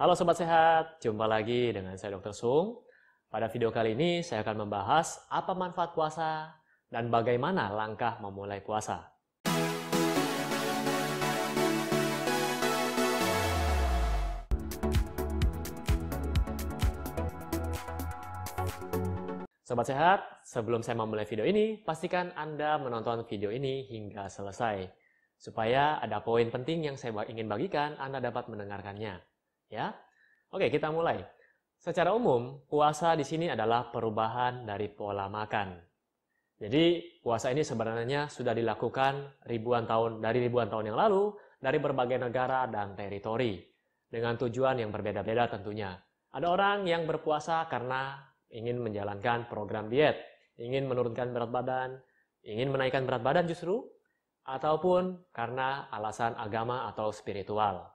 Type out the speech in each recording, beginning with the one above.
Halo Sobat Sehat, jumpa lagi dengan saya Dr. Sung. Pada video kali ini saya akan membahas apa manfaat puasa dan bagaimana langkah memulai puasa. Sobat Sehat, sebelum saya memulai video ini, pastikan Anda menonton video ini hingga selesai. Supaya ada poin penting yang saya ingin bagikan, Anda dapat mendengarkannya. Ya, Oke kita mulai. Secara umum, puasa di sini adalah perubahan dari pola makan. Jadi, puasa ini sebenarnya sudah dilakukan ribuan tahun dari ribuan tahun yang lalu dari berbagai negara dan teritori dengan tujuan yang berbeda-beda tentunya. Ada orang yang berpuasa karena ingin menjalankan program diet, ingin menurunkan berat badan, ingin menaikkan berat badan justru, ataupun karena alasan agama atau spiritual.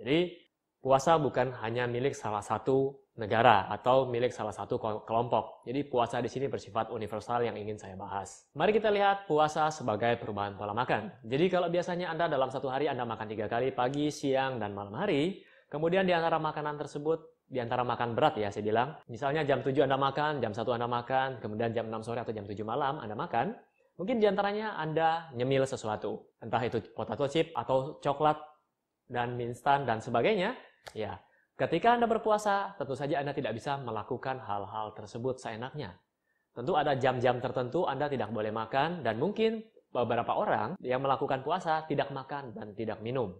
Jadi, puasa bukan hanya milik salah satu negara atau milik salah satu kelompok. Jadi puasa di sini bersifat universal yang ingin saya bahas. Mari kita lihat puasa sebagai perubahan pola makan. Jadi kalau biasanya Anda dalam satu hari Anda makan tiga kali, pagi, siang, dan malam hari, kemudian di antara makanan tersebut di antara makan berat ya saya bilang. Misalnya jam 7 Anda makan, jam 1 Anda makan, kemudian jam 6 sore atau jam 7 malam Anda makan. Mungkin di antaranya Anda nyemil sesuatu. Entah itu potato chip atau coklat dan mie instan dan sebagainya. Ya, ketika Anda berpuasa, tentu saja Anda tidak bisa melakukan hal-hal tersebut seenaknya. Tentu ada jam-jam tertentu Anda tidak boleh makan dan mungkin beberapa orang yang melakukan puasa tidak makan dan tidak minum.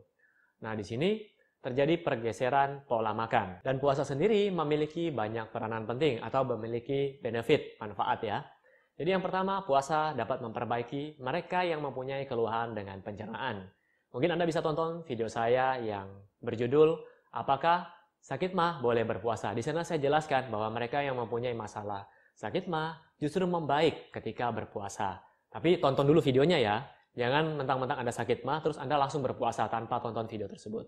Nah, di sini terjadi pergeseran pola makan. Dan puasa sendiri memiliki banyak peranan penting atau memiliki benefit, manfaat ya. Jadi yang pertama, puasa dapat memperbaiki mereka yang mempunyai keluhan dengan pencernaan. Mungkin Anda bisa tonton video saya yang berjudul Apakah sakit mah boleh berpuasa? Di sana saya jelaskan bahwa mereka yang mempunyai masalah sakit mah justru membaik ketika berpuasa. Tapi tonton dulu videonya ya. Jangan mentang-mentang Anda sakit mah terus Anda langsung berpuasa tanpa tonton video tersebut.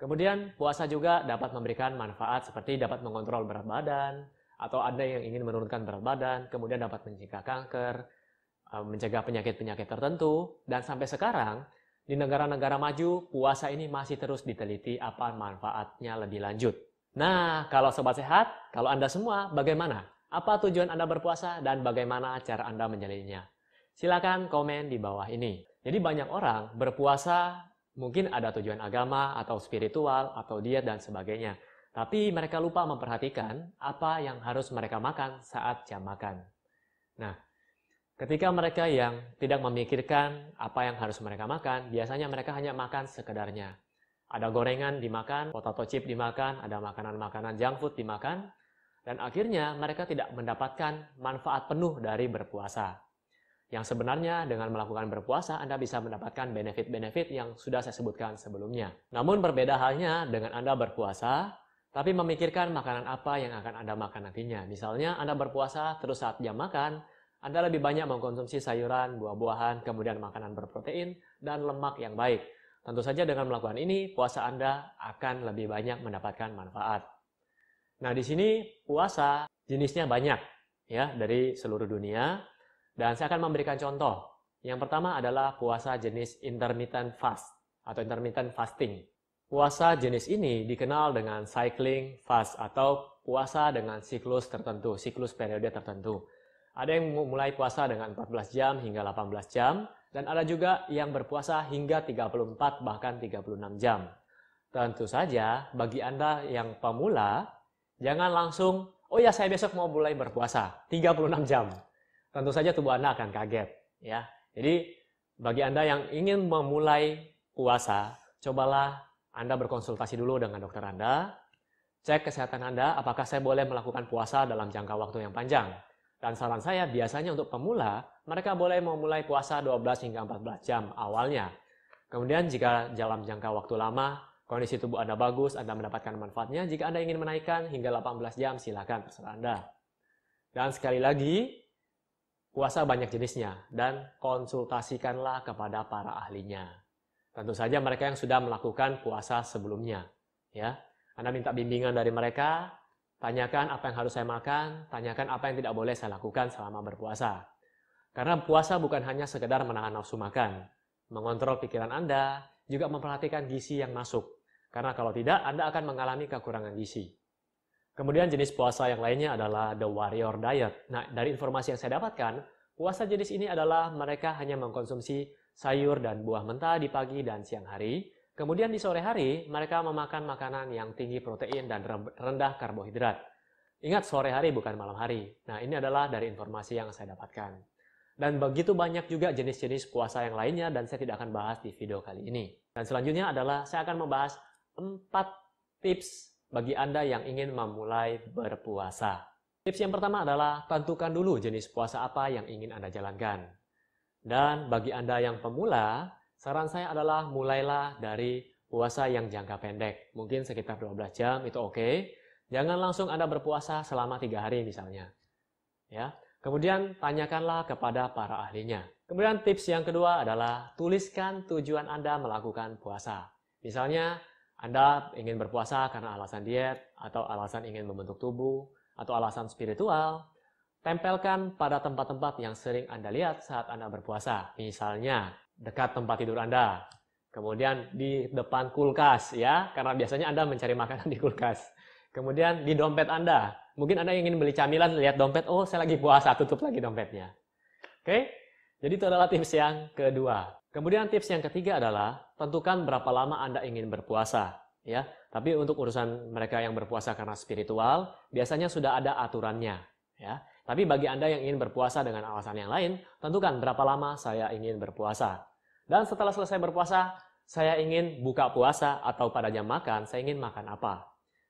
Kemudian puasa juga dapat memberikan manfaat seperti dapat mengontrol berat badan, atau ada yang ingin menurunkan berat badan, kemudian dapat mencegah kanker, eh, mencegah penyakit-penyakit tertentu, dan sampai sekarang di negara-negara maju puasa ini masih terus diteliti apa manfaatnya lebih lanjut. Nah, kalau sobat sehat, kalau Anda semua bagaimana? Apa tujuan Anda berpuasa dan bagaimana cara Anda menjalannya? Silakan komen di bawah ini. Jadi banyak orang berpuasa Mungkin ada tujuan agama atau spiritual atau diet dan sebagainya. Tapi mereka lupa memperhatikan apa yang harus mereka makan saat jam makan. Nah, ketika mereka yang tidak memikirkan apa yang harus mereka makan, biasanya mereka hanya makan sekedarnya. Ada gorengan dimakan, potato chip dimakan, ada makanan-makanan junk food dimakan, dan akhirnya mereka tidak mendapatkan manfaat penuh dari berpuasa. Yang sebenarnya dengan melakukan berpuasa Anda bisa mendapatkan benefit-benefit yang sudah saya sebutkan sebelumnya. Namun berbeda halnya dengan Anda berpuasa, tapi memikirkan makanan apa yang akan Anda makan nantinya. Misalnya Anda berpuasa terus saat jam makan, Anda lebih banyak mengkonsumsi sayuran, buah-buahan, kemudian makanan berprotein, dan lemak yang baik. Tentu saja dengan melakukan ini, puasa Anda akan lebih banyak mendapatkan manfaat. Nah, di sini puasa jenisnya banyak ya dari seluruh dunia. Dan saya akan memberikan contoh. Yang pertama adalah puasa jenis intermittent fast atau intermittent fasting. Puasa jenis ini dikenal dengan cycling fast atau puasa dengan siklus tertentu, siklus periode tertentu. Ada yang mulai puasa dengan 14 jam hingga 18 jam, dan ada juga yang berpuasa hingga 34 bahkan 36 jam. Tentu saja bagi Anda yang pemula, jangan langsung, oh ya saya besok mau mulai berpuasa, 36 jam tentu saja tubuh Anda akan kaget. ya. Jadi bagi Anda yang ingin memulai puasa, cobalah Anda berkonsultasi dulu dengan dokter Anda, cek kesehatan Anda, apakah saya boleh melakukan puasa dalam jangka waktu yang panjang. Dan saran saya biasanya untuk pemula, mereka boleh memulai puasa 12 hingga 14 jam awalnya. Kemudian jika dalam jangka waktu lama, kondisi tubuh Anda bagus, Anda mendapatkan manfaatnya. Jika Anda ingin menaikkan hingga 18 jam, silakan terserah Anda. Dan sekali lagi, Puasa banyak jenisnya dan konsultasikanlah kepada para ahlinya. Tentu saja mereka yang sudah melakukan puasa sebelumnya. Ya, Anda minta bimbingan dari mereka, tanyakan apa yang harus saya makan, tanyakan apa yang tidak boleh saya lakukan selama berpuasa. Karena puasa bukan hanya sekedar menahan nafsu makan, mengontrol pikiran Anda, juga memperhatikan gizi yang masuk. Karena kalau tidak, Anda akan mengalami kekurangan gizi. Kemudian jenis puasa yang lainnya adalah the warrior diet. Nah, dari informasi yang saya dapatkan, puasa jenis ini adalah mereka hanya mengkonsumsi sayur dan buah mentah di pagi dan siang hari. Kemudian di sore hari, mereka memakan makanan yang tinggi protein dan rendah karbohidrat. Ingat, sore hari bukan malam hari. Nah, ini adalah dari informasi yang saya dapatkan. Dan begitu banyak juga jenis-jenis puasa yang lainnya dan saya tidak akan bahas di video kali ini. Dan selanjutnya adalah saya akan membahas 4 tips bagi Anda yang ingin memulai berpuasa. Tips yang pertama adalah tentukan dulu jenis puasa apa yang ingin Anda jalankan. Dan bagi Anda yang pemula, saran saya adalah mulailah dari puasa yang jangka pendek. Mungkin sekitar 12 jam itu oke. Jangan langsung Anda berpuasa selama 3 hari misalnya. Ya. Kemudian tanyakanlah kepada para ahlinya. Kemudian tips yang kedua adalah tuliskan tujuan Anda melakukan puasa. Misalnya anda ingin berpuasa karena alasan diet, atau alasan ingin membentuk tubuh, atau alasan spiritual, tempelkan pada tempat-tempat yang sering Anda lihat saat Anda berpuasa. Misalnya, dekat tempat tidur Anda. Kemudian di depan kulkas, ya, karena biasanya Anda mencari makanan di kulkas. Kemudian di dompet Anda. Mungkin Anda ingin beli camilan, lihat dompet, oh saya lagi puasa, tutup lagi dompetnya. Oke? Jadi itu adalah tips yang kedua. Kemudian tips yang ketiga adalah tentukan berapa lama Anda ingin berpuasa. Ya, tapi untuk urusan mereka yang berpuasa karena spiritual, biasanya sudah ada aturannya. Ya, tapi bagi Anda yang ingin berpuasa dengan alasan yang lain, tentukan berapa lama saya ingin berpuasa. Dan setelah selesai berpuasa, saya ingin buka puasa atau pada jam makan, saya ingin makan apa.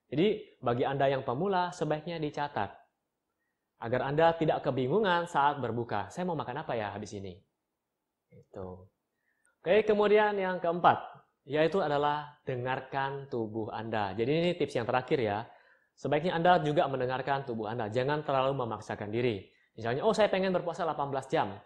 Jadi, bagi Anda yang pemula, sebaiknya dicatat. Agar Anda tidak kebingungan saat berbuka. Saya mau makan apa ya habis ini? Itu. Oke, kemudian yang keempat, yaitu adalah dengarkan tubuh Anda. Jadi ini tips yang terakhir ya. Sebaiknya Anda juga mendengarkan tubuh Anda. Jangan terlalu memaksakan diri. Misalnya, oh saya pengen berpuasa 18 jam.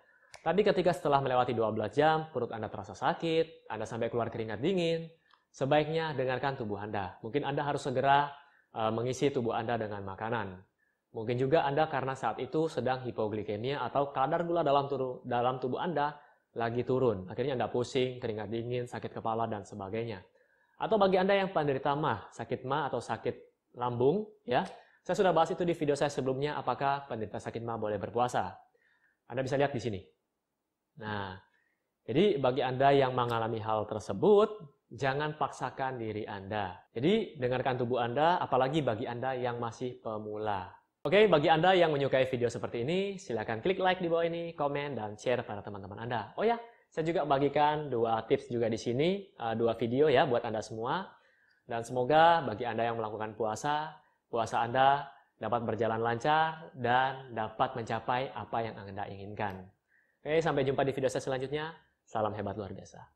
Tapi ketika setelah melewati 12 jam, perut Anda terasa sakit, Anda sampai keluar keringat dingin, sebaiknya dengarkan tubuh Anda. Mungkin Anda harus segera uh, mengisi tubuh Anda dengan makanan. Mungkin juga Anda karena saat itu sedang hipoglikemia atau kadar gula dalam, dalam tubuh Anda lagi turun. Akhirnya Anda pusing, keringat dingin, sakit kepala, dan sebagainya. Atau bagi Anda yang penderita mah, sakit mah atau sakit lambung, ya, saya sudah bahas itu di video saya sebelumnya, apakah penderita sakit mah boleh berpuasa. Anda bisa lihat di sini. Nah, jadi bagi Anda yang mengalami hal tersebut, jangan paksakan diri Anda. Jadi dengarkan tubuh Anda, apalagi bagi Anda yang masih pemula. Oke, bagi Anda yang menyukai video seperti ini, silakan klik like di bawah ini, komen, dan share pada teman-teman Anda. Oh ya, saya juga bagikan dua tips juga di sini, uh, dua video ya buat Anda semua. Dan semoga bagi Anda yang melakukan puasa, puasa Anda dapat berjalan lancar dan dapat mencapai apa yang Anda inginkan. Oke, sampai jumpa di video saya selanjutnya. Salam hebat luar biasa.